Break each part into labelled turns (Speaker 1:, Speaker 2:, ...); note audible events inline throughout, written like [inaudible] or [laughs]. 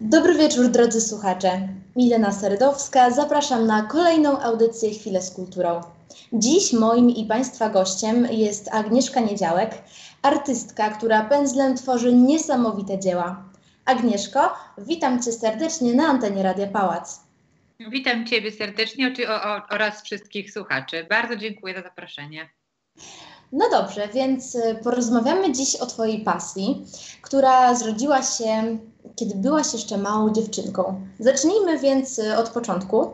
Speaker 1: Dobry wieczór, drodzy słuchacze. Milena Serdowska, zapraszam na kolejną audycję Chwilę z Kulturą. Dziś moim i Państwa gościem jest Agnieszka Niedziałek, artystka, która pędzlem tworzy niesamowite dzieła. Agnieszko, witam Cię serdecznie na antenie Radia Pałac.
Speaker 2: Witam Ciebie serdecznie oraz wszystkich słuchaczy. Bardzo dziękuję za zaproszenie.
Speaker 1: No dobrze, więc y, porozmawiamy dziś o Twojej pasji, która zrodziła się, kiedy byłaś jeszcze małą dziewczynką. Zacznijmy więc y, od początku.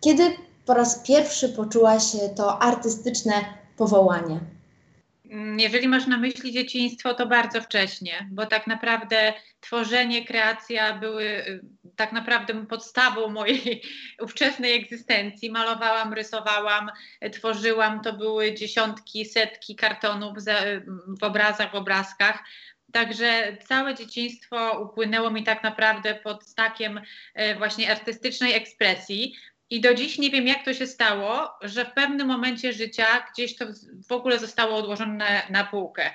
Speaker 1: Kiedy po raz pierwszy poczułaś to artystyczne powołanie?
Speaker 2: Mm, jeżeli masz na myśli dzieciństwo, to bardzo wcześnie, bo tak naprawdę tworzenie, kreacja były y, tak naprawdę podstawą mojej [laughs] ówczesnej egzystencji. Malowałam, rysowałam, tworzyłam, to były dziesiątki, setki kartonów w obrazach, w obrazkach. Także całe dzieciństwo upłynęło mi tak naprawdę pod znakiem e, właśnie artystycznej ekspresji. I do dziś nie wiem, jak to się stało, że w pewnym momencie życia gdzieś to w ogóle zostało odłożone na półkę.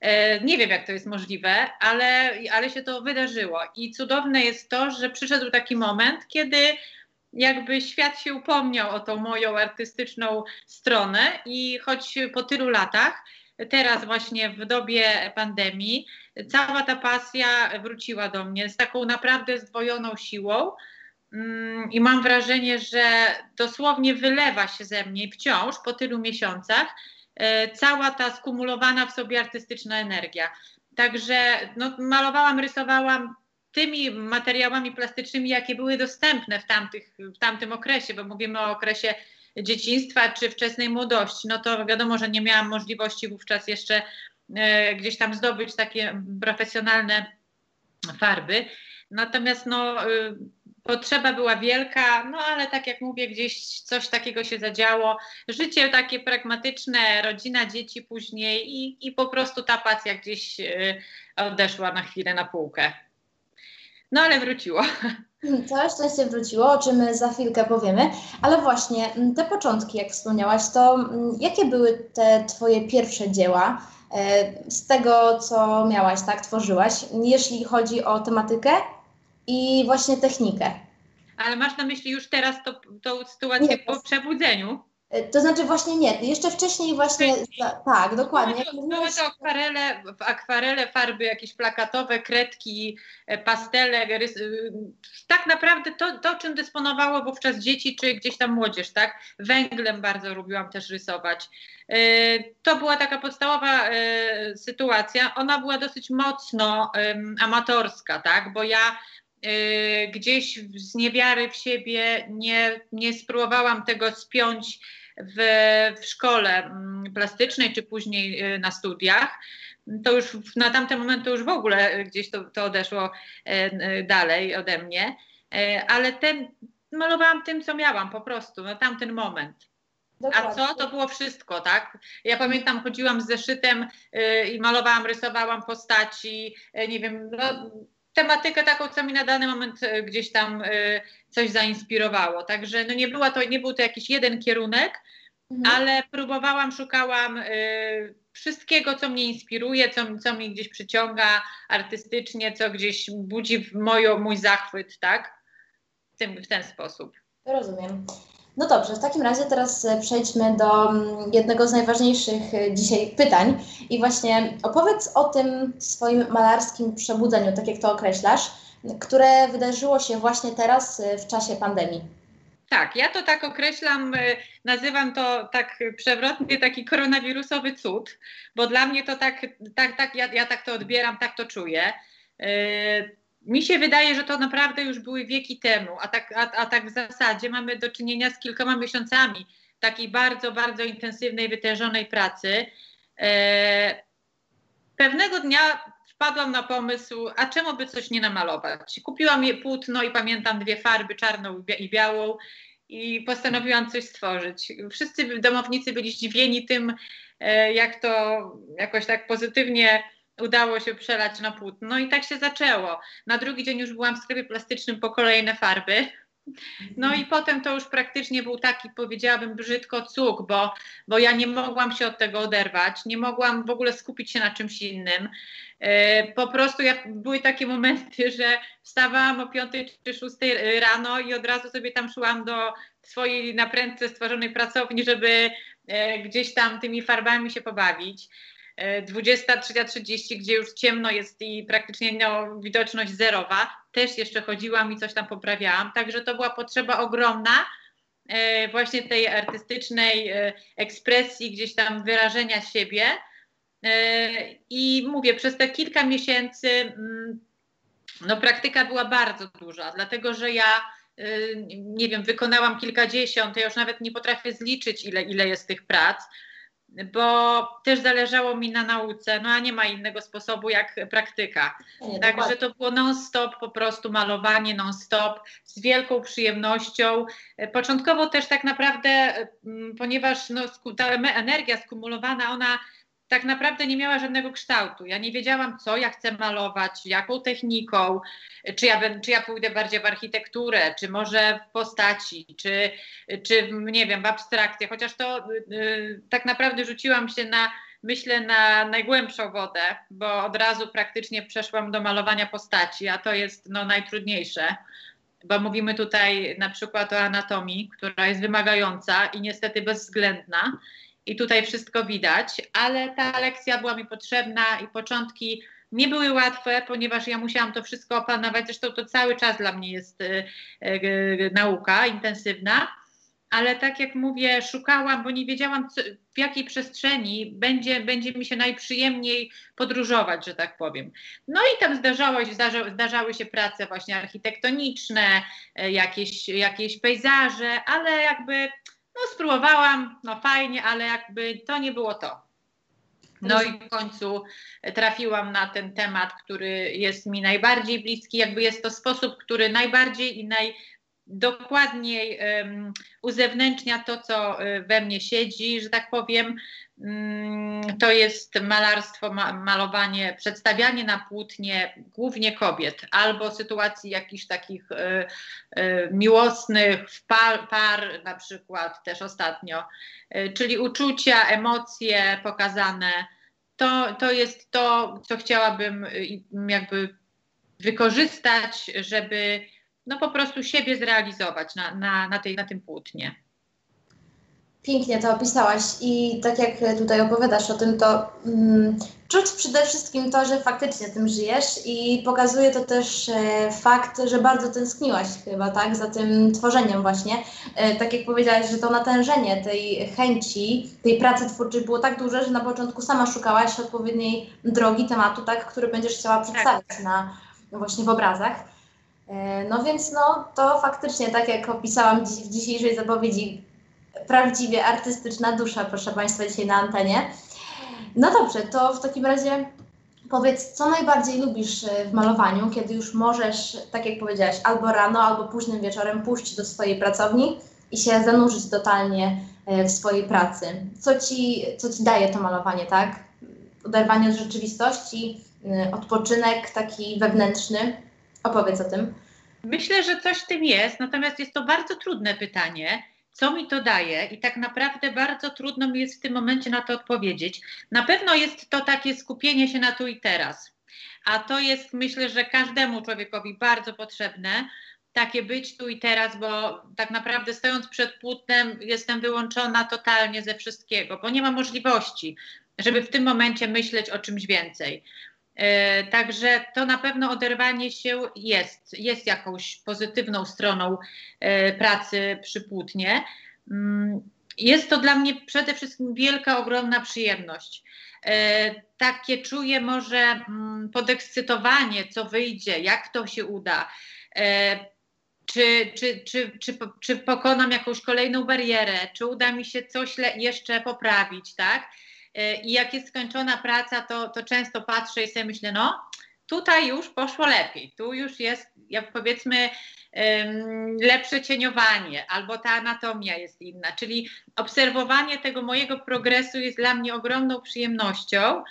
Speaker 2: E, nie wiem, jak to jest możliwe, ale, ale się to wydarzyło. I cudowne jest to, że przyszedł taki moment, kiedy jakby świat się upomniał o tą moją artystyczną stronę i choć po tylu latach, teraz właśnie w dobie pandemii, cała ta pasja wróciła do mnie z taką naprawdę zdwojoną siłą. Mm, I mam wrażenie, że dosłownie wylewa się ze mnie wciąż po tylu miesiącach e, cała ta skumulowana w sobie artystyczna energia. Także no, malowałam, rysowałam tymi materiałami plastycznymi, jakie były dostępne w, tamtych, w tamtym okresie, bo mówimy o okresie dzieciństwa czy wczesnej młodości. No to wiadomo, że nie miałam możliwości wówczas jeszcze e, gdzieś tam zdobyć takie profesjonalne farby. Natomiast no, y, potrzeba była wielka, no ale tak jak mówię, gdzieś coś takiego się zadziało. Życie takie pragmatyczne, rodzina, dzieci później i, i po prostu ta pasja gdzieś y, odeszła na chwilę na półkę. No ale wróciło.
Speaker 1: Całe szczęście wróciło, o czym za chwilkę powiemy. Ale właśnie te początki, jak wspomniałaś, to jakie były te Twoje pierwsze dzieła e, z tego, co miałaś, tak, tworzyłaś, jeśli chodzi o tematykę i właśnie technikę.
Speaker 2: Ale masz na myśli już teraz to, tą sytuację nie, po przebudzeniu?
Speaker 1: E, to znaczy właśnie nie, jeszcze wcześniej właśnie, tak, dokładnie.
Speaker 2: Były to, akwarele, akwarele, farby jakieś plakatowe, kredki, e, pastele, rys, y, tak naprawdę to, to, czym dysponowało wówczas dzieci, czy gdzieś tam młodzież, tak? Węglem bardzo lubiłam też rysować. E, to była taka podstawowa sytuacja, ona była dosyć mocno amatorska, tak, bo ja gdzieś z niewiary w siebie nie, nie spróbowałam tego spiąć w, w szkole mm, plastycznej, czy później y, na studiach, to już na tamten moment to już w ogóle gdzieś to, to odeszło e, y, dalej ode mnie, ale ten, malowałam tym, co miałam po prostu na tamten moment. A co? To było wszystko, tak? Ja pamiętam, chodziłam z zeszytem y, i malowałam, rysowałam postaci, nie wiem, no, tematykę taką, co mi na dany moment gdzieś tam coś zainspirowało. Także no nie, była to, nie był to jakiś jeden kierunek, mhm. ale próbowałam, szukałam y, wszystkiego, co mnie inspiruje, co, co mnie gdzieś przyciąga artystycznie, co gdzieś budzi moją, mój zachwyt, tak? W, tym, w ten sposób.
Speaker 1: Rozumiem. No dobrze, w takim razie teraz e, przejdźmy do mm, jednego z najważniejszych e, dzisiaj pytań. I właśnie opowiedz o tym swoim malarskim przebudzeniu, tak jak to określasz które wydarzyło się właśnie teraz y, w czasie pandemii.
Speaker 2: Tak, ja to tak określam, nazywam to tak przewrotnie taki koronawirusowy cud, bo dla mnie to tak, tak, tak ja, ja tak to odbieram, tak to czuję. Mi się wydaje, że to naprawdę już były wieki temu, a tak, a, a tak w zasadzie mamy do czynienia z kilkoma miesiącami takiej bardzo, bardzo intensywnej, wytężonej pracy. Pewnego dnia wpadłam na pomysł, a czemu by coś nie namalować? Kupiłam je płótno i pamiętam dwie farby, czarną i białą i postanowiłam coś stworzyć. Wszyscy domownicy byli zdziwieni tym, e, jak to jakoś tak pozytywnie udało się przelać na płótno i tak się zaczęło. Na drugi dzień już byłam w sklepie plastycznym po kolejne farby. No i potem to już praktycznie był taki, powiedziałabym, brzydko cuk, bo, bo ja nie mogłam się od tego oderwać, nie mogłam w ogóle skupić się na czymś innym. Po prostu ja, były takie momenty, że wstawałam o 5 czy 6 rano i od razu sobie tam szłam do swojej naprędce stworzonej pracowni, żeby gdzieś tam tymi farbami się pobawić. 23.30, gdzie już ciemno jest i praktycznie no, widoczność zerowa, też jeszcze chodziłam i coś tam poprawiałam. Także to była potrzeba ogromna e, właśnie tej artystycznej e, ekspresji, gdzieś tam wyrażenia siebie. E, I mówię, przez te kilka miesięcy mm, no, praktyka była bardzo duża, dlatego że ja nie wiem, wykonałam kilkadziesiąt, ja już nawet nie potrafię zliczyć, ile, ile jest tych prac bo też zależało mi na nauce, no a nie ma innego sposobu jak praktyka. Nie, Także to było non-stop po prostu malowanie, non-stop, z wielką przyjemnością. Początkowo też tak naprawdę, mm, ponieważ no, ta energia skumulowana, ona tak naprawdę nie miała żadnego kształtu. Ja nie wiedziałam, co ja chcę malować, jaką techniką, czy ja, czy ja pójdę bardziej w architekturę, czy może w postaci, czy, czy nie wiem, w abstrakcję, chociaż to yy, tak naprawdę rzuciłam się na, myślę, na najgłębszą wodę, bo od razu praktycznie przeszłam do malowania postaci, a to jest no, najtrudniejsze bo mówimy tutaj na przykład o anatomii, która jest wymagająca i niestety bezwzględna i tutaj wszystko widać, ale ta lekcja była mi potrzebna i początki nie były łatwe, ponieważ ja musiałam to wszystko opanować. Zresztą to cały czas dla mnie jest y, y, nauka intensywna, ale tak jak mówię, szukałam, bo nie wiedziałam, co, w jakiej przestrzeni będzie, będzie mi się najprzyjemniej podróżować, że tak powiem. No i tam zdarzało, zdarza, zdarzały się prace właśnie architektoniczne, y, jakieś, jakieś pejzaże, ale jakby no spróbowałam, no fajnie, ale jakby to nie było to. No i w końcu trafiłam na ten temat, który jest mi najbardziej bliski, jakby jest to sposób, który najbardziej i najdokładniej um, uzewnętrznia to, co y, we mnie siedzi, że tak powiem. Mm, to jest malarstwo, malowanie, przedstawianie na płótnie głównie kobiet albo sytuacji jakichś takich y, y, miłosnych, par, par na przykład też ostatnio, y, czyli uczucia, emocje pokazane. To, to jest to, co chciałabym jakby wykorzystać, żeby no po prostu siebie zrealizować na, na, na, tej, na tym płótnie.
Speaker 1: Pięknie to opisałaś i tak jak tutaj opowiadasz o tym, to mm, czuć przede wszystkim to, że faktycznie tym żyjesz i pokazuje to też e, fakt, że bardzo tęskniłaś chyba, tak, za tym tworzeniem właśnie. E, tak jak powiedziałaś, że to natężenie tej chęci, tej pracy twórczej było tak duże, że na początku sama szukałaś odpowiedniej drogi, tematu, tak, który będziesz chciała przedstawić tak. na, właśnie w obrazach. E, no więc no, to faktycznie, tak jak opisałam w dzisiejszej zapowiedzi, prawdziwie artystyczna dusza, proszę Państwa, dzisiaj na antenie. No dobrze, to w takim razie powiedz, co najbardziej lubisz e, w malowaniu, kiedy już możesz, tak jak powiedziałaś, albo rano, albo późnym wieczorem pójść do swojej pracowni i się zanurzyć totalnie e, w swojej pracy. Co ci, co ci daje to malowanie, tak? Oderwanie od rzeczywistości, e, odpoczynek taki wewnętrzny. Opowiedz o tym.
Speaker 2: Myślę, że coś w tym jest, natomiast jest to bardzo trudne pytanie co mi to daje i tak naprawdę bardzo trudno mi jest w tym momencie na to odpowiedzieć. Na pewno jest to takie skupienie się na tu i teraz, a to jest myślę, że każdemu człowiekowi bardzo potrzebne. Takie być tu i teraz, bo tak naprawdę stojąc przed płótnem jestem wyłączona totalnie ze wszystkiego, bo nie ma możliwości, żeby w tym momencie myśleć o czymś więcej. E, także to na pewno oderwanie się jest, jest jakąś pozytywną stroną e, pracy przy płótnie. Mm, jest to dla mnie przede wszystkim wielka, ogromna przyjemność. E, takie czuję może mm, podekscytowanie, co wyjdzie, jak to się uda. Czy, czy, czy, czy, czy pokonam jakąś kolejną barierę, czy uda mi się coś jeszcze poprawić, tak? E, I jak jest skończona praca, to, to często patrzę i sobie myślę, no tutaj już poszło lepiej, tu już jest, jak powiedzmy, lepsze cieniowanie, albo ta anatomia jest inna. Czyli obserwowanie tego mojego progresu jest dla mnie ogromną przyjemnością,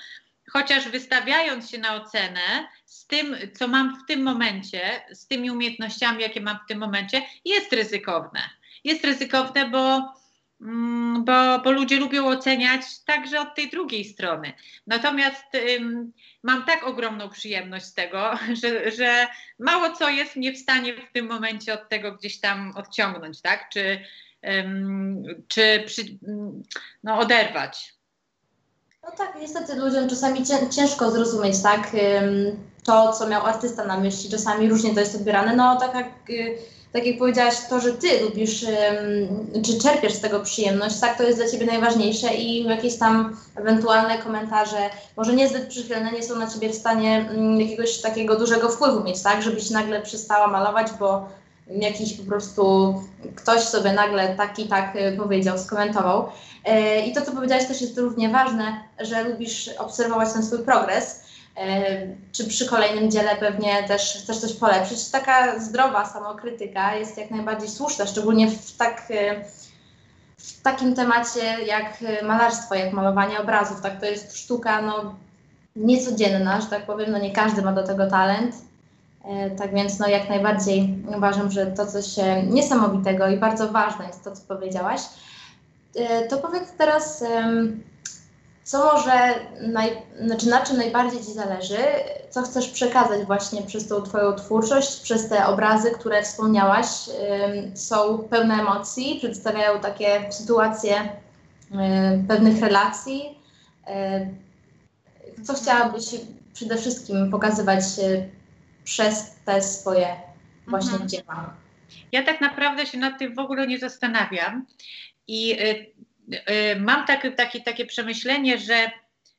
Speaker 2: chociaż wystawiając się na ocenę z tym, co mam w tym momencie, z tymi umiejętnościami, jakie mam w tym momencie, jest ryzykowne. Jest ryzykowne, bo bo, bo ludzie lubią oceniać także od tej drugiej strony. Natomiast ym, mam tak ogromną przyjemność z tego, [laughs] że, że mało co jest mnie w stanie w tym momencie od tego gdzieś tam odciągnąć, tak? Czy, ym, czy przy, no, oderwać.
Speaker 1: No tak, niestety ludziom czasami ciężko zrozumieć, tak? To, co miał artysta na myśli, czasami różnie to jest odbierane. No tak jak, y, tak jak powiedziałaś, to, że ty lubisz, czy czerpiesz z tego przyjemność, tak, to jest dla ciebie najważniejsze i jakieś tam ewentualne komentarze, może niezbyt przychylne, nie są na ciebie w stanie jakiegoś takiego dużego wpływu mieć, tak, żebyś nagle przestała malować, bo jakiś po prostu ktoś sobie nagle tak y, powiedział, skomentował. E, I to, co powiedziałaś, też jest równie ważne, że lubisz obserwować ten swój progres. E, czy przy kolejnym dziele pewnie też chcesz coś polepszyć. Taka zdrowa samokrytyka jest jak najbardziej słuszna, szczególnie w tak e, w takim temacie jak malarstwo, jak malowanie obrazów. Tak, to jest sztuka no, niecodzienna, że tak powiem, no nie każdy ma do tego talent. Tak więc no, jak najbardziej uważam, że to coś niesamowitego i bardzo ważne jest to, co powiedziałaś. E, to powiedz teraz, co może, naj, znaczy na czym najbardziej Ci zależy, co chcesz przekazać właśnie przez tą Twoją twórczość, przez te obrazy, które wspomniałaś, są pełne emocji, przedstawiają takie sytuacje pewnych relacji. E, co chciałabyś przede wszystkim pokazywać e, przez te swoje właśnie mhm. dzieła?
Speaker 2: Ja tak naprawdę się nad tym w ogóle nie zastanawiam. I y, y, mam tak, takie, takie przemyślenie, że,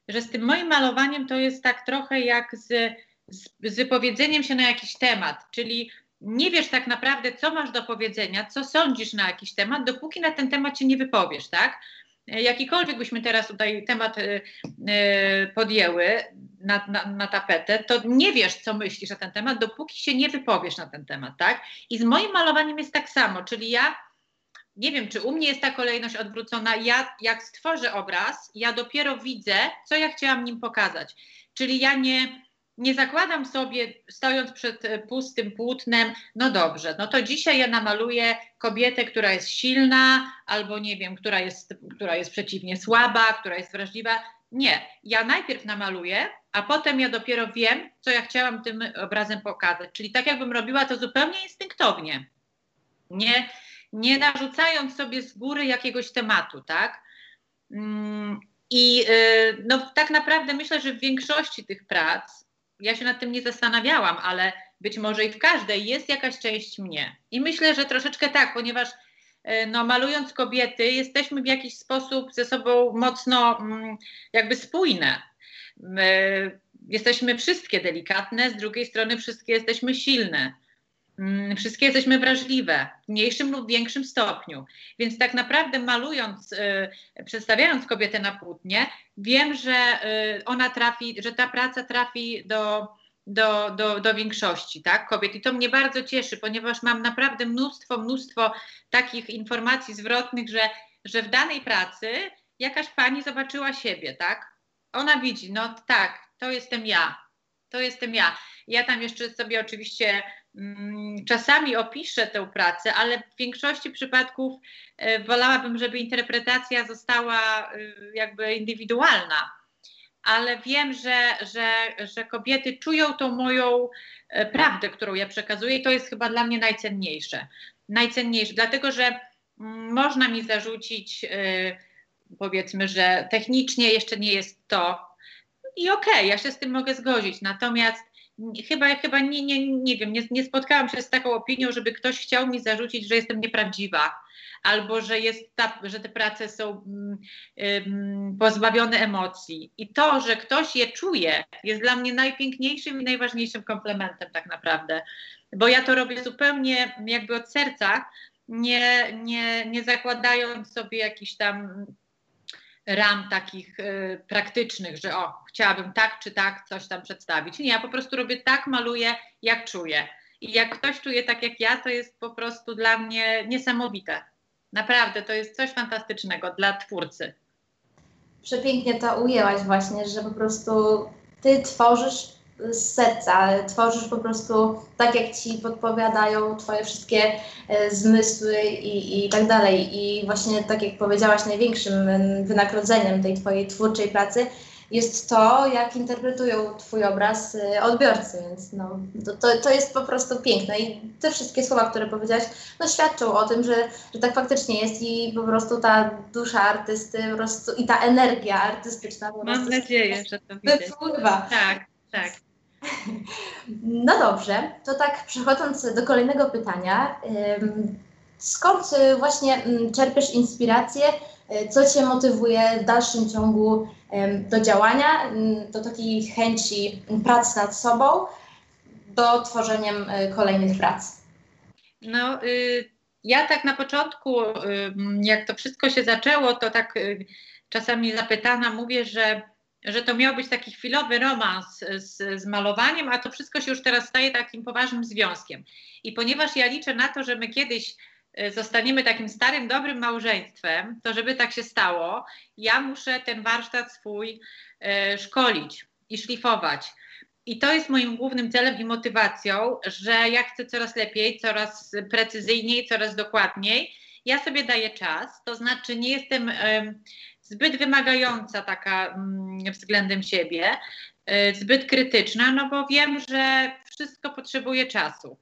Speaker 2: że z tym moim malowaniem to jest tak trochę jak z, z, z wypowiedzeniem się na jakiś temat, czyli nie wiesz tak naprawdę, co masz do powiedzenia, co sądzisz na jakiś temat, dopóki na ten temat się nie wypowiesz, tak? Jakikolwiek byśmy teraz tutaj temat y, podjęły na, na, na, tapetę, to nie wiesz, co myślisz na ten temat, dopóki się nie wypowiesz na ten temat, tak? I z moim malowaniem jest tak samo, czyli ja nie wiem, czy u mnie jest ta kolejność odwrócona. Ja, jak stworzę obraz, ja dopiero widzę, co ja chciałam nim pokazać. Czyli ja nie, nie zakładam sobie, stojąc przed e, pustym płótnem, no dobrze, no to dzisiaj ja namaluję kobietę, która jest silna, albo nie wiem, która jest, która jest przeciwnie słaba, która jest wrażliwa. Nie, ja najpierw namaluję, a potem ja dopiero wiem, co ja chciałam tym obrazem pokazać. Czyli tak jakbym robiła to zupełnie instynktownie. Nie, nie narzucając sobie z góry jakiegoś tematu, tak? Mm, I y, no, tak naprawdę myślę, że w większości tych prac, ja się nad tym nie zastanawiałam, ale być może i w każdej jest jakaś część mnie. I myślę, że troszeczkę tak, ponieważ y, no, malując kobiety, jesteśmy w jakiś sposób ze sobą mocno mm, jakby spójne. My jesteśmy wszystkie delikatne, z drugiej strony wszystkie jesteśmy silne. Mm, wszystkie jesteśmy wrażliwe w mniejszym lub większym stopniu. Więc tak naprawdę malując, y, przedstawiając kobietę na płótnie, wiem, że y, ona trafi, że ta praca trafi do, do, do, do większości tak, kobiet. I to mnie bardzo cieszy, ponieważ mam naprawdę mnóstwo, mnóstwo takich informacji zwrotnych, że, że w danej pracy jakaś pani zobaczyła siebie, tak? Ona widzi, no tak, to jestem ja, to jestem ja. Ja tam jeszcze sobie oczywiście Mm, czasami opiszę tę pracę, ale w większości przypadków e, wolałabym, żeby interpretacja została e, jakby indywidualna. Ale wiem, że, że, że kobiety czują tą moją e, prawdę, którą ja przekazuję, i to jest chyba dla mnie najcenniejsze. Najcenniejsze, dlatego że mm, można mi zarzucić, powiedzmy, że technicznie jeszcze nie jest to. I okej, okay, ja się z tym mogę zgodzić. Natomiast chyba, chyba nie, nie, nie wiem, nie, nie spotkałam się z taką opinią, żeby ktoś chciał mi zarzucić, że jestem nieprawdziwa albo że, jest ta, że te prace są um, pozbawione emocji. I to, że ktoś je czuje, jest dla mnie najpiękniejszym i najważniejszym komplementem tak naprawdę. Bo ja to robię zupełnie jakby od serca, nie, nie, nie zakładając sobie jakichś tam ram takich y, praktycznych, że o, chciałabym tak czy tak coś tam przedstawić. Nie, ja po prostu robię tak, maluję, jak czuję. I jak ktoś czuje tak jak ja, to jest po prostu dla mnie niesamowite. Naprawdę, to jest coś fantastycznego dla twórcy.
Speaker 1: Przepięknie to ujęłaś właśnie, że po prostu ty tworzysz z serca, tworzysz po prostu tak, jak ci podpowiadają twoje wszystkie e, zmysły i, i tak dalej. I właśnie tak jak powiedziałaś, największym wynagrodzeniem tej twojej twórczej pracy jest to, jak interpretują Twój obraz y, odbiorcy, więc no, to, to, jest po prostu piękne i te wszystkie słowa, które powiedziałaś, no, świadczą o tym, że, że tak faktycznie jest i po prostu ta dusza artysty po prostu, i ta energia artystyczna po
Speaker 2: Mam nadzieję, że to widać.
Speaker 1: Wypływa.
Speaker 2: Tak, tak. [laughs]
Speaker 1: No dobrze, to tak przechodząc do kolejnego pytania, skąd y, właśnie mm, czerpiesz inspirację E, co Cię motywuje w dalszym ciągu do działania, do takiej chęci pracy nad sobą, do tworzeniem e, kolejnych prac?
Speaker 2: No, y, ja tak na początku, y, jak to wszystko się zaczęło, to tak y, czasami zapytana mówię, że, że to miał być taki chwilowy romans z, z malowaniem, a to wszystko się już teraz staje takim poważnym związkiem. I ponieważ ja liczę na to, że my kiedyś Y, zostaniemy takim starym, dobrym małżeństwem, to żeby tak się stało, ja muszę ten warsztat swój y, szkolić i szlifować. I to jest moim głównym celem i motywacją, że ja chcę coraz lepiej, coraz precyzyjniej, coraz dokładniej. Ja sobie daję czas, to znaczy nie jestem y, zbyt wymagająca taka mm, względem siebie, zbyt krytyczna, no bo wiem, że wszystko potrzebuje czasu.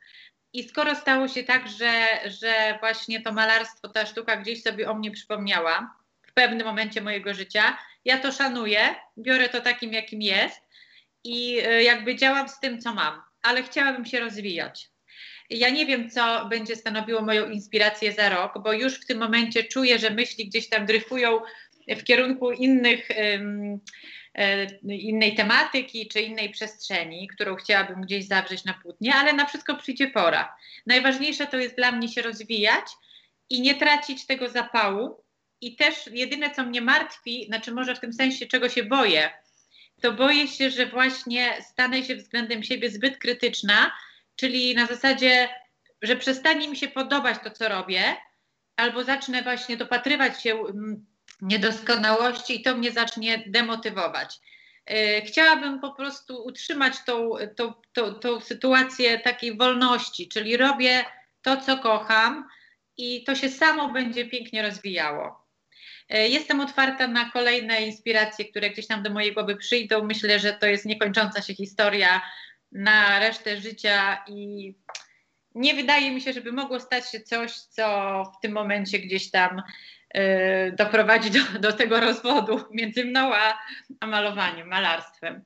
Speaker 2: I skoro stało się tak, że, że właśnie to malarstwo, ta sztuka gdzieś sobie o mnie przypomniała w pewnym momencie mojego życia, ja to szanuję, biorę to takim, jakim jest i e, jakby działam z tym, co mam, ale chciałabym się rozwijać. Ja nie wiem, co będzie stanowiło moją inspirację za rok, bo już w tym momencie czuję, że myśli gdzieś tam dryfują w kierunku innych. E, innej tematyki czy innej przestrzeni, którą chciałabym gdzieś zawrzeć na płótnie, ale na wszystko przyjdzie pora. Najważniejsze to jest dla mnie się rozwijać i nie tracić tego zapału. I też jedyne, co mnie martwi, znaczy może w tym sensie, czego się boję, to boję się, że właśnie stanę się względem siebie zbyt krytyczna, czyli na zasadzie, że przestanie mi się podobać to, co robię, albo zacznę właśnie dopatrywać się mm, niedoskonałości i to mnie zacznie demotywować. E, chciałabym po prostu utrzymać tą, tą, tą, tą sytuację takiej wolności, czyli robię to, co kocham i to się samo będzie pięknie rozwijało. E, jestem otwarta na kolejne inspiracje, które gdzieś tam do mojej głowy przyjdą. Myślę, że to jest niekończąca się historia na resztę życia i nie wydaje mi się, żeby mogło stać się coś, co w tym momencie gdzieś tam doprowadzi do, do tego rozwodu między mną a, a malowaniem, malarstwem.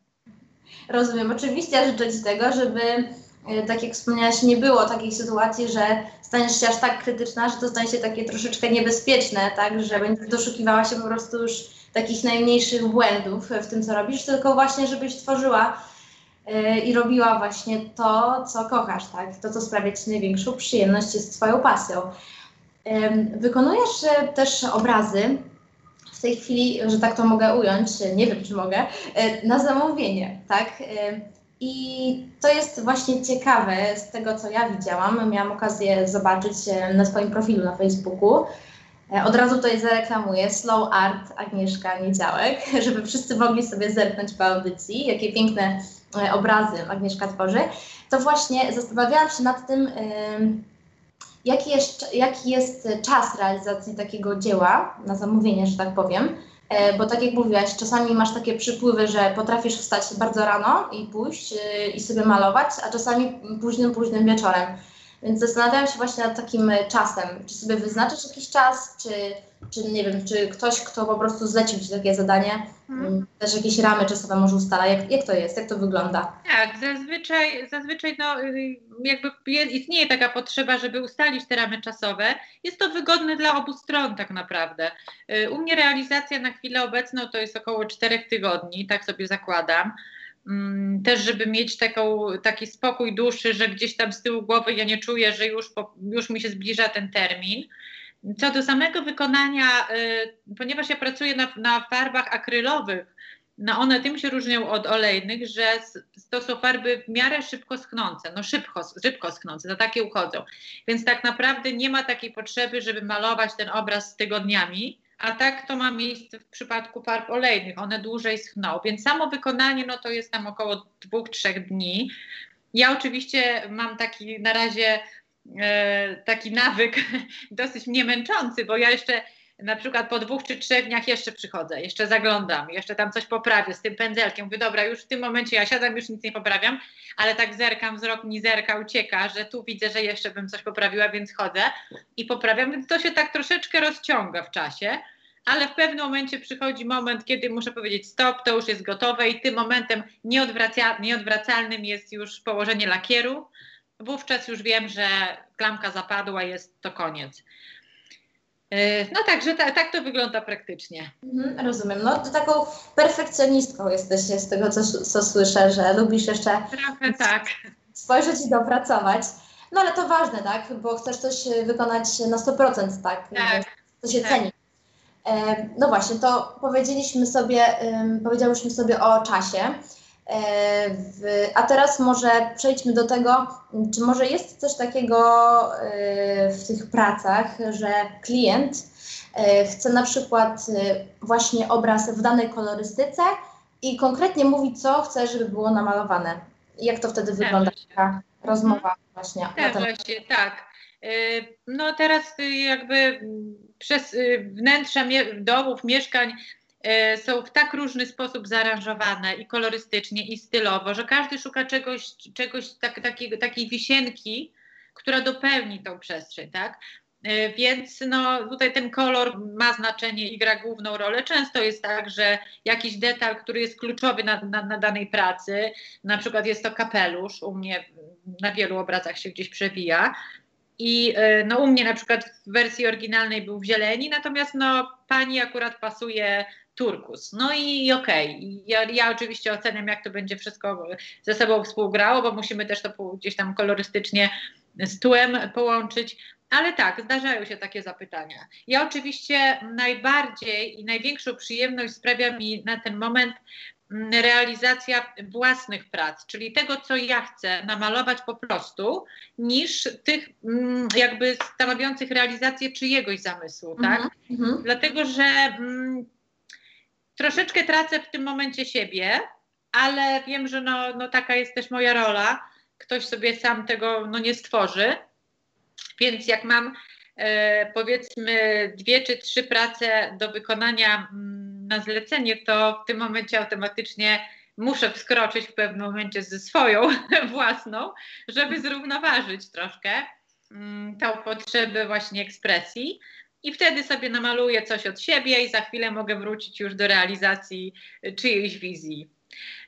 Speaker 1: Rozumiem. Oczywiście życzę Ci tego, żeby, y, tak jak wspomniałaś, nie było takiej sytuacji, że staniesz się aż tak krytyczna, że to stanie się takie troszeczkę niebezpieczne, tak, że będziesz doszukiwała się po prostu już takich najmniejszych błędów w tym, co robisz, tylko właśnie, żebyś tworzyła y, i robiła właśnie to, co kochasz, tak? To, co sprawia Ci największą przyjemność, jest Twoją pasją. Wykonujesz e, też obrazy w tej chwili, że tak to mogę ująć, nie wiem czy mogę, e, na zamówienie, tak? I to jest właśnie ciekawe z tego, co ja widziałam. Miałam okazję zobaczyć e, na swoim profilu na Facebooku. Od razu tutaj zareklamuję Slow Art Agnieszka Niedziałek, [laughs] żeby wszyscy mogli sobie zerknąć po audycji, jakie piękne obrazy Agnieszka tworzy. To właśnie zastanawiałam się nad tym, Jaki jest, jaki jest czas realizacji takiego dzieła na zamówienie, że tak powiem? E, bo tak jak mówiłaś, czasami masz takie przypływy, że potrafisz wstać bardzo rano i pójść e, i sobie malować, a czasami późnym, późnym wieczorem. Więc zastanawiałam się właśnie nad takim czasem. Czy sobie wyznaczysz jakiś czas, czy, czy nie wiem, czy ktoś, kto po prostu zlecił Ci takie zadanie, hmm. też jakieś ramy czasowe może ustala. Jak, jak to jest? Jak to wygląda?
Speaker 2: Tak, zazwyczaj, zazwyczaj no, y, jakby istnieje taka potrzeba, żeby ustalić te ramy czasowe. Jest to wygodne dla obu stron tak naprawdę. Y, u mnie realizacja na chwilę obecną to jest około czterech tygodni, tak sobie zakładam. Mm, też żeby mieć taką, taki spokój duszy, że gdzieś tam z tyłu głowy ja nie czuję, że już, już mi się zbliża ten termin. Co do samego wykonania, y, ponieważ ja pracuję na, na farbach akrylowych, no one tym się różnią od olejnych, że to są farby w miarę szybko schnące, no szybko, szybko schnące, to takie uchodzą. Więc tak naprawdę nie ma takiej potrzeby, żeby malować ten obraz tygodniami, a tak to ma miejsce w przypadku farb olejnych, one dłużej schną, więc samo wykonanie no to jest tam około dwóch, trzech dni. Ja oczywiście mam taki na razie e, taki nawyk [laughs] dosyć mnie męczący, bo ja jeszcze na przykład po dwóch czy trzech dniach jeszcze przychodzę, jeszcze zaglądam, jeszcze tam coś poprawię z tym pędzelkiem. Mówię, dobra, już w tym momencie ja siadam, już nic nie poprawiam, ale tak zerkam, wzrok mi zerka, ucieka, że tu widzę, że jeszcze bym coś poprawiła, więc chodzę i poprawiam, więc to się tak troszeczkę rozciąga w czasie ale w pewnym momencie przychodzi moment, kiedy muszę powiedzieć stop, to już jest gotowe i tym momentem nieodwraca, nieodwracalnym jest już położenie lakieru. Wówczas już wiem, że klamka zapadła, jest to koniec. E, no także ta, tak to wygląda praktycznie.
Speaker 1: Mhm, rozumiem. No to taką perfekcjonistką jesteś z tego, co, co słyszę, że lubisz jeszcze
Speaker 2: Trochę tak.
Speaker 1: spojrzeć i dopracować. No ale to ważne, tak? Bo chcesz coś wykonać na 100%, tak?
Speaker 2: Tak.
Speaker 1: To się
Speaker 2: tak.
Speaker 1: ceni. E, No właśnie, to powiedzieliśmy sobie, powiedziałyśmy sobie o czasie. E, A teraz może przejdźmy do tego, czy może jest coś takiego e, w tych pracach, że klient e, chce na przykład właśnie obraz w danej kolorystyce i konkretnie mówi, co chce, żeby było namalowane. Jak to wtedy wygląda taka rozmowa właśnie ten
Speaker 2: Zdarza się, tak. No teraz y, jakby mm, przez y, wnętrza domów, mieszkań są w tak różny sposób zaaranżowane i kolorystycznie, i stylowo, że każdy szuka czegoś, czegoś tak, takiego, takiej wisienki, która dopełni tą przestrzeń, tak? Y, Więc no, tutaj ten kolor ma znaczenie i gra główną rolę. Często jest tak, że jakiś detal, który jest kluczowy na, na, na danej pracy, na przykład jest to kapelusz, u mnie na wielu obrazach się gdzieś przewija. I y, no, u mnie na przykład w wersji oryginalnej był w zieleni, natomiast no, pani akurat pasuje turkus. No i, i okej. I Ja, ja oczywiście oceniam, jak to będzie wszystko ze sobą współgrało, bo musimy też to gdzieś tam kolorystycznie z tłem połączyć. Ale tak, zdarzają się takie zapytania. Ja oczywiście najbardziej i największą przyjemność sprawia mi na ten moment realizacja własnych prac, czyli tego, co ja chcę namalować po prostu, niż tych jakby stanowiących realizację czyjegoś zamysłu, tak?
Speaker 1: Mhm, mhm.
Speaker 2: Dlatego, że mm, troszeczkę tracę w tym momencie siebie, ale wiem, że no, no taka jest też moja rola. Ktoś sobie sam tego no, nie stworzy. Więc jak mam e, powiedzmy dwie czy trzy prace do wykonania mm, na zlecenie, to w tym momencie automatycznie muszę wskroczyć w pewnym momencie ze swoją [laughs] własną, żeby zrównoważyć troszkę mm, tą potrzebę właśnie ekspresji. I wtedy sobie namaluję coś od siebie i za chwilę mogę wrócić już do realizacji y, czyjejś wizji.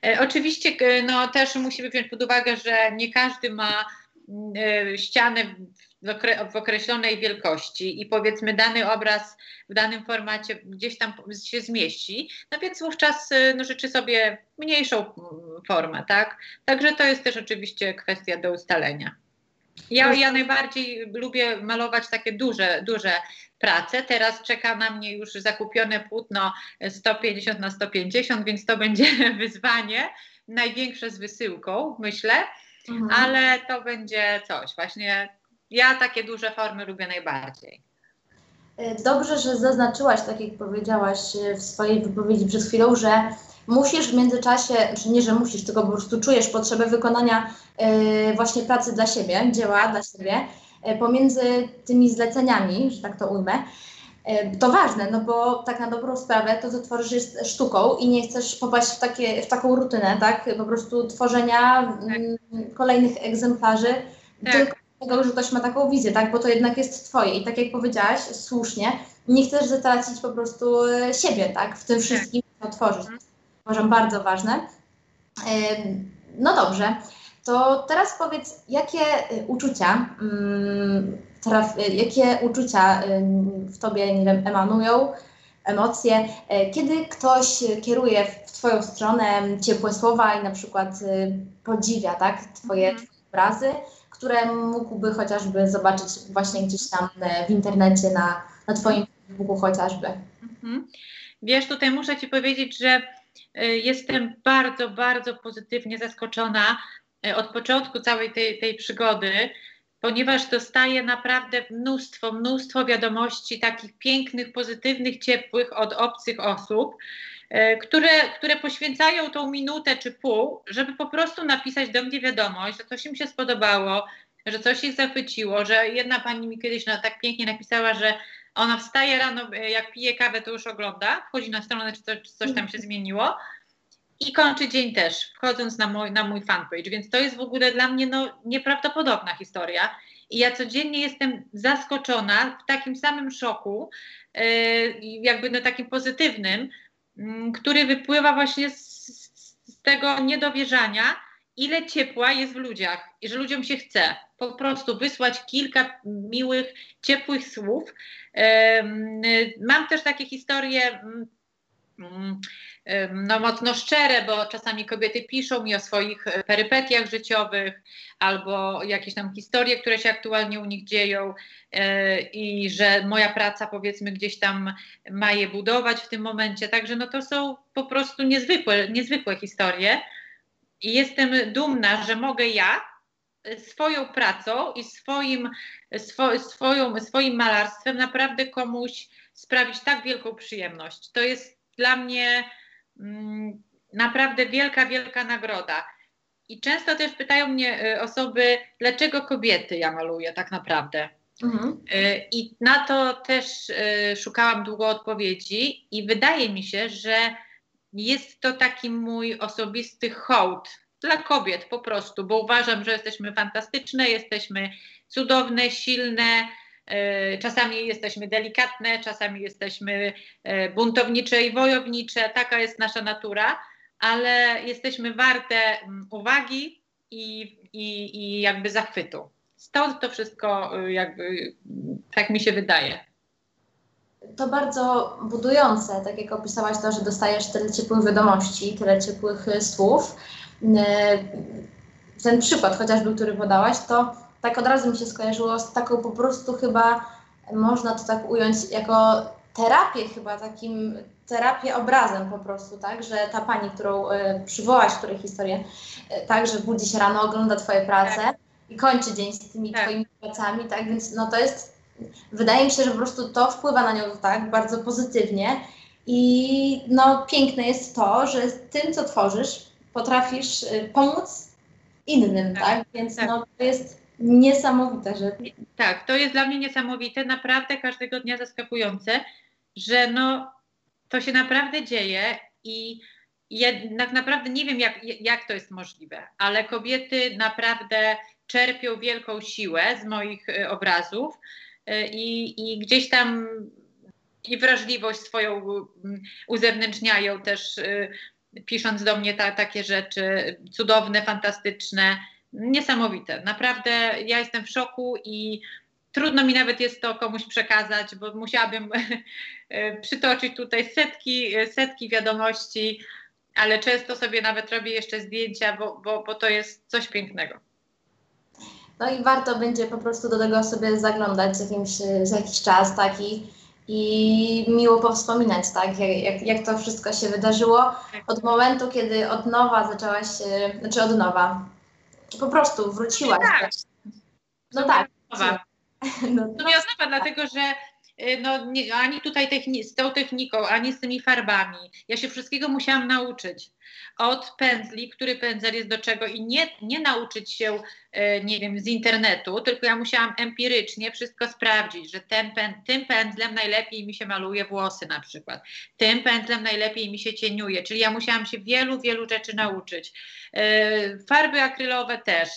Speaker 2: E, Oczywiście no, też musimy wziąć pod uwagę, że nie każdy ma mm, e, ścianę w, okre- w określonej wielkości i powiedzmy dany obraz w danym formacie gdzieś tam się zmieści, no więc wówczas e, no, życzy sobie mniejszą mm, formę, tak? Także to jest też oczywiście kwestia do ustalenia. Ja, ja najbardziej lubię malować takie duże, duże prace. Teraz czeka na mnie już zakupione płótno 150 na 150, więc to będzie [laughs] wyzwanie. Największe z wysyłką, myślę,
Speaker 1: Mhm.
Speaker 2: ale to będzie coś. Właśnie ja takie duże formy lubię najbardziej.
Speaker 1: E, Dobrze, że zaznaczyłaś, tak jak powiedziałaś e, w swojej wypowiedzi przed chwilą, że musisz w międzyczasie, czy nie, że musisz, tylko po prostu czujesz potrzebę wykonania e, właśnie pracy dla siebie, dzieła dla siebie, e, pomiędzy tymi zleceniami, że tak to ujmę. E, To ważne, no bo tak na dobrą sprawę to, co tworzysz jest sztuką i nie chcesz popaść w, takie, w taką rutynę, tak? Po prostu tworzenia mm, kolejnych egzemplarzy,
Speaker 2: Tak.
Speaker 1: tylko tego, że ktoś ma taką wizję, tak? Bo to jednak jest twoje i tak jak powiedziałaś, słusznie, nie chcesz zatracić po prostu e, siebie, tak? W tym wszystkim, co tworzysz.
Speaker 2: Mhm.
Speaker 1: Uważam bardzo ważne. No dobrze, to teraz powiedz, jakie y, uczucia, mm, traf, y, jakie uczucia w tobie, nie wiem, emanują, emocje, kiedy ktoś kieruje w twoją stronę ciepłe słowa i na przykład podziwia, tak, twoje
Speaker 2: Mhm.
Speaker 1: obrazy, które mógłby chociażby zobaczyć właśnie gdzieś tam e, w internecie, na, na twoim Facebooku chociażby.
Speaker 2: Mhm. Wiesz, tutaj muszę Ci powiedzieć, że y, jestem bardzo, bardzo pozytywnie zaskoczona y, od początku całej tej, tej przygody. Ponieważ dostaję naprawdę mnóstwo, mnóstwo wiadomości takich pięknych, pozytywnych, ciepłych od obcych osób, e, które, które poświęcają tą minutę czy pół, żeby po prostu napisać do mnie wiadomość, że coś im się spodobało, że coś ich zachwyciło, że jedna pani mi kiedyś na, tak pięknie napisała, że ona wstaje rano, e, jak pije kawę, to już ogląda, wchodzi na stronę, czy coś, czy coś tam się zmieniło i kończy dzień też, wchodząc na mój, na mój fanpage, więc to jest w ogóle dla mnie no, nieprawdopodobna historia. I ja codziennie jestem zaskoczona, w takim samym szoku, yy, jakby no takim pozytywnym, yy, który wypływa właśnie z, z, tego niedowierzania, ile ciepła jest w ludziach i że ludziom się chce po prostu wysłać kilka miłych, ciepłych słów. Yy, mam też takie historie mm, mm, no, mocno szczere, bo czasami kobiety piszą mi o swoich e, perypetiach życiowych albo jakieś tam historie, które się aktualnie u nich dzieją e, i że moja praca powiedzmy gdzieś tam ma je budować w tym momencie. Także no to są po prostu niezwykłe, niezwykłe historie i jestem dumna, że mogę ja swoją pracą i swoim, swo, swoją, swoim malarstwem naprawdę komuś sprawić tak wielką przyjemność. To jest dla mnie naprawdę wielka, wielka nagroda. I często też pytają mnie y, osoby, dlaczego kobiety ja maluję tak naprawdę. Mhm. Y, I na to też y, szukałam długo odpowiedzi, i wydaje mi się, że jest to taki mój osobisty hołd dla kobiet po prostu, bo uważam, że jesteśmy fantastyczne, jesteśmy cudowne, silne, czasami jesteśmy delikatne, czasami jesteśmy e, buntownicze i wojownicze, taka jest nasza natura, ale jesteśmy warte mm, uwagi i, i, i jakby zachwytu. Stąd to wszystko e, jakby tak mi się wydaje.
Speaker 1: To bardzo budujące, tak jak opisałaś to, że dostajesz tyle ciepłych wiadomości, tyle ciepłych słów. Ten przykład chociażby, który podałaś, to tak od razu mi się skojarzyło z taką po prostu chyba, można to tak ująć jako terapię chyba, takim terapię obrazem po prostu, tak, że ta pani, którą y, przywołaś, której historię, y, tak, że budzi się rano, ogląda twoje prace tak. i kończy dzień z tymi tak. twoimi pracami, tak, więc no to jest, wydaje mi się, że po prostu to wpływa na nią tak bardzo pozytywnie i no piękne jest to, że tym, co tworzysz, potrafisz y, pomóc innym, tak, tak? więc tak. no to jest niesamowite, że...
Speaker 2: Tak, to jest dla mnie niesamowite, naprawdę każdego dnia zaskakujące, że no to się naprawdę dzieje i jednak naprawdę nie wiem, jak, jak to jest możliwe, ale kobiety naprawdę czerpią wielką siłę z moich y, obrazów y, i, i gdzieś tam i wrażliwość swoją mm, uzewnętrzniają też, y, pisząc do mnie ta, takie rzeczy cudowne, fantastyczne niesamowite. Naprawdę ja jestem w szoku i trudno mi nawet jest to komuś przekazać, bo musiałabym [laughs] przytoczyć tutaj setki, setki wiadomości, ale często sobie nawet robię jeszcze zdjęcia, bo, bo, bo to jest coś pięknego.
Speaker 1: No i warto będzie po prostu do tego sobie zaglądać z jakimś, za jakiś czas, tak, i, miło powspominać, tak, jak, jak, jak to wszystko się wydarzyło tak. od momentu, kiedy od nowa zaczęłaś, znaczy od nowa, po prostu wróciłaś. Tak.
Speaker 2: No tak. No, to nie oznacza, [laughs] dlatego że y, no, nie, ani tutaj techni- z tą techniką, ani z tymi farbami. Ja się wszystkiego musiałam nauczyć. Od pędzli, który pędzel jest do czego i nie, nie nauczyć się, e, nie wiem, z internetu, tylko ja musiałam empirycznie wszystko sprawdzić, że ten tym pędzlem najlepiej mi się maluje włosy na przykład, tym pędzlem najlepiej mi się cieniuje, czyli ja musiałam się wielu, wielu rzeczy nauczyć. E, farby akrylowe też,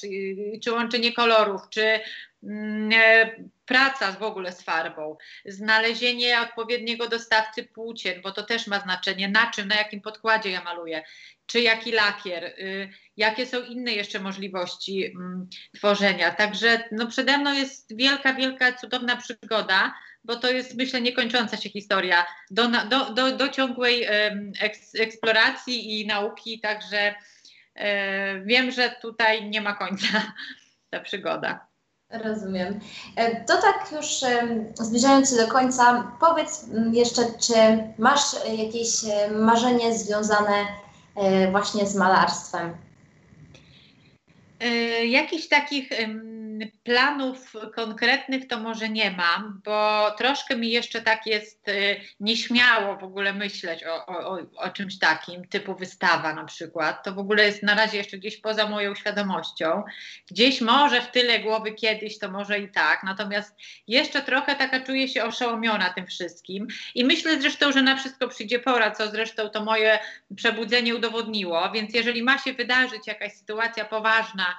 Speaker 2: czy łączenie kolorów, czy mm, e, praca w ogóle z farbą, znalezienie odpowiedniego dostawcy płócien, bo to też ma znaczenie, na czym, na jakim podkładzie ja maluję, czy jaki lakier, y, jakie są inne jeszcze możliwości mm, tworzenia. Także no, przede mną jest wielka, wielka, cudowna przygoda, bo to jest, myślę, niekończąca się historia do, do, do, do ciągłej eksploracji i nauki, także e, wiem, że tutaj nie ma końca ta przygoda.
Speaker 1: Rozumiem. E, to tak już zbliżając się do końca, powiedz jeszcze, czy masz jakieś e, marzenie związane e, właśnie z malarstwem?
Speaker 2: Jakichś takich planów konkretnych to może nie mam, bo troszkę mi jeszcze tak jest y, nieśmiało w ogóle myśleć o, o, o, czymś takim, typu wystawa na przykład. To w ogóle jest na razie jeszcze gdzieś poza moją świadomością. Gdzieś może w tyle głowy kiedyś, to może i tak, natomiast jeszcze trochę taka czuję się oszołomiona tym wszystkim i myślę zresztą, że na wszystko przyjdzie pora, co zresztą to moje przebudzenie udowodniło, więc jeżeli ma się wydarzyć jakaś sytuacja poważna,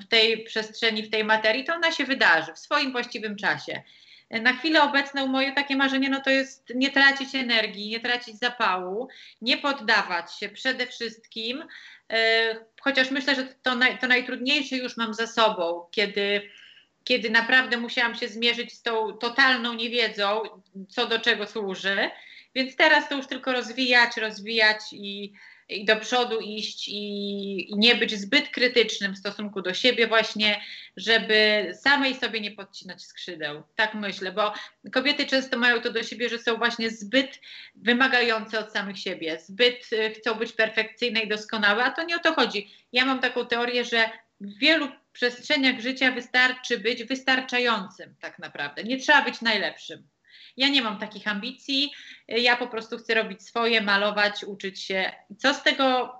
Speaker 2: w tej przestrzeni, w tej materii, to ona się wydarzy w swoim właściwym czasie. Na chwilę obecną moje takie marzenie no to jest nie tracić energii, nie tracić zapału, nie poddawać się przede wszystkim, e, chociaż myślę, że to, naj, to najtrudniejsze już mam za sobą, kiedy, kiedy naprawdę musiałam się zmierzyć z tą totalną niewiedzą, co do czego służy, więc teraz to już tylko rozwijać, rozwijać i, i do przodu iść i, i, nie być zbyt krytycznym w stosunku do siebie właśnie, żeby samej sobie nie podcinać skrzydeł. Tak myślę, bo kobiety często mają to do siebie, że są właśnie zbyt wymagające od samych siebie, zbyt y, chcą być perfekcyjne i doskonałe, a to nie o to chodzi. Ja mam taką teorię, że w wielu przestrzeniach życia wystarczy być wystarczającym tak naprawdę. Nie trzeba być najlepszym. Ja nie mam takich ambicji, ja po prostu chcę robić swoje, malować, uczyć się. Co z tego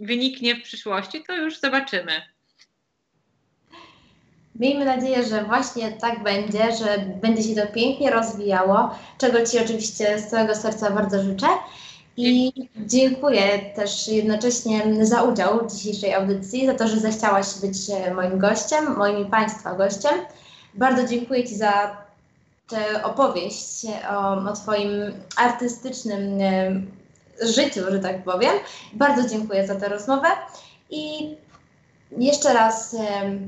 Speaker 2: wyniknie w przyszłości, to już zobaczymy.
Speaker 1: Miejmy nadzieję, że właśnie tak będzie, że będzie się to pięknie rozwijało, czego Ci oczywiście z całego serca bardzo życzę. I dziękuję też jednocześnie za udział w dzisiejszej audycji, za to, że zechciałaś być moim gościem, moim Państwa gościem. Bardzo dziękuję Ci za tę opowieść o, o Twoim artystycznym e, życiu, że tak powiem. Bardzo dziękuję za tę rozmowę i jeszcze raz e,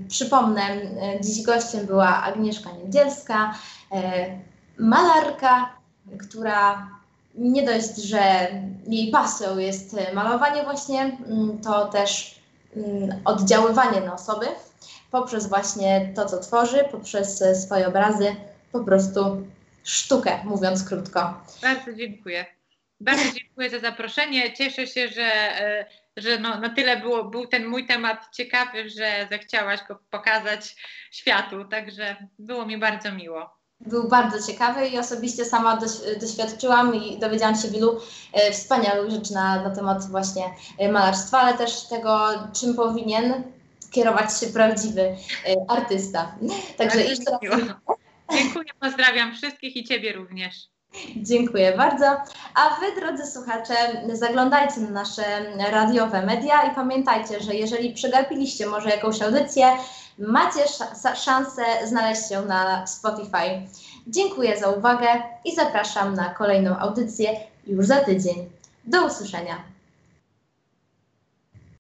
Speaker 1: przypomnę, e, dziś gościem była Agnieszka Niedzielska, malarka, która nie dość, że jej pasją jest malowanie właśnie, mm, to też mm, oddziaływanie na osoby poprzez właśnie to, co tworzy, poprzez swoje obrazy, po prostu sztukę, mówiąc krótko.
Speaker 2: Bardzo dziękuję. Bardzo dziękuję za zaproszenie. Cieszę się, że, e, że no, na tyle było, był ten mój temat ciekawy, że zechciałaś go pokazać światu. Także było mi bardzo miło.
Speaker 1: Był bardzo ciekawy i osobiście sama doświadczyłam i dowiedziałam się wielu e, wspaniałych rzeczy na, na temat właśnie e, malarstwa, ale też tego, czym powinien kierować się prawdziwy artysta. Także
Speaker 2: jeszcze raz Dziękuję, pozdrawiam wszystkich i Ciebie również.
Speaker 1: Dziękuję bardzo. A Wy, drodzy słuchacze, zaglądajcie na nasze radiowe media i pamiętajcie, że jeżeli przegapiliście może jakąś audycję, macie szansę znaleźć się na Spotify. Dziękuję za uwagę i zapraszam na kolejną audycję już za tydzień. Do usłyszenia.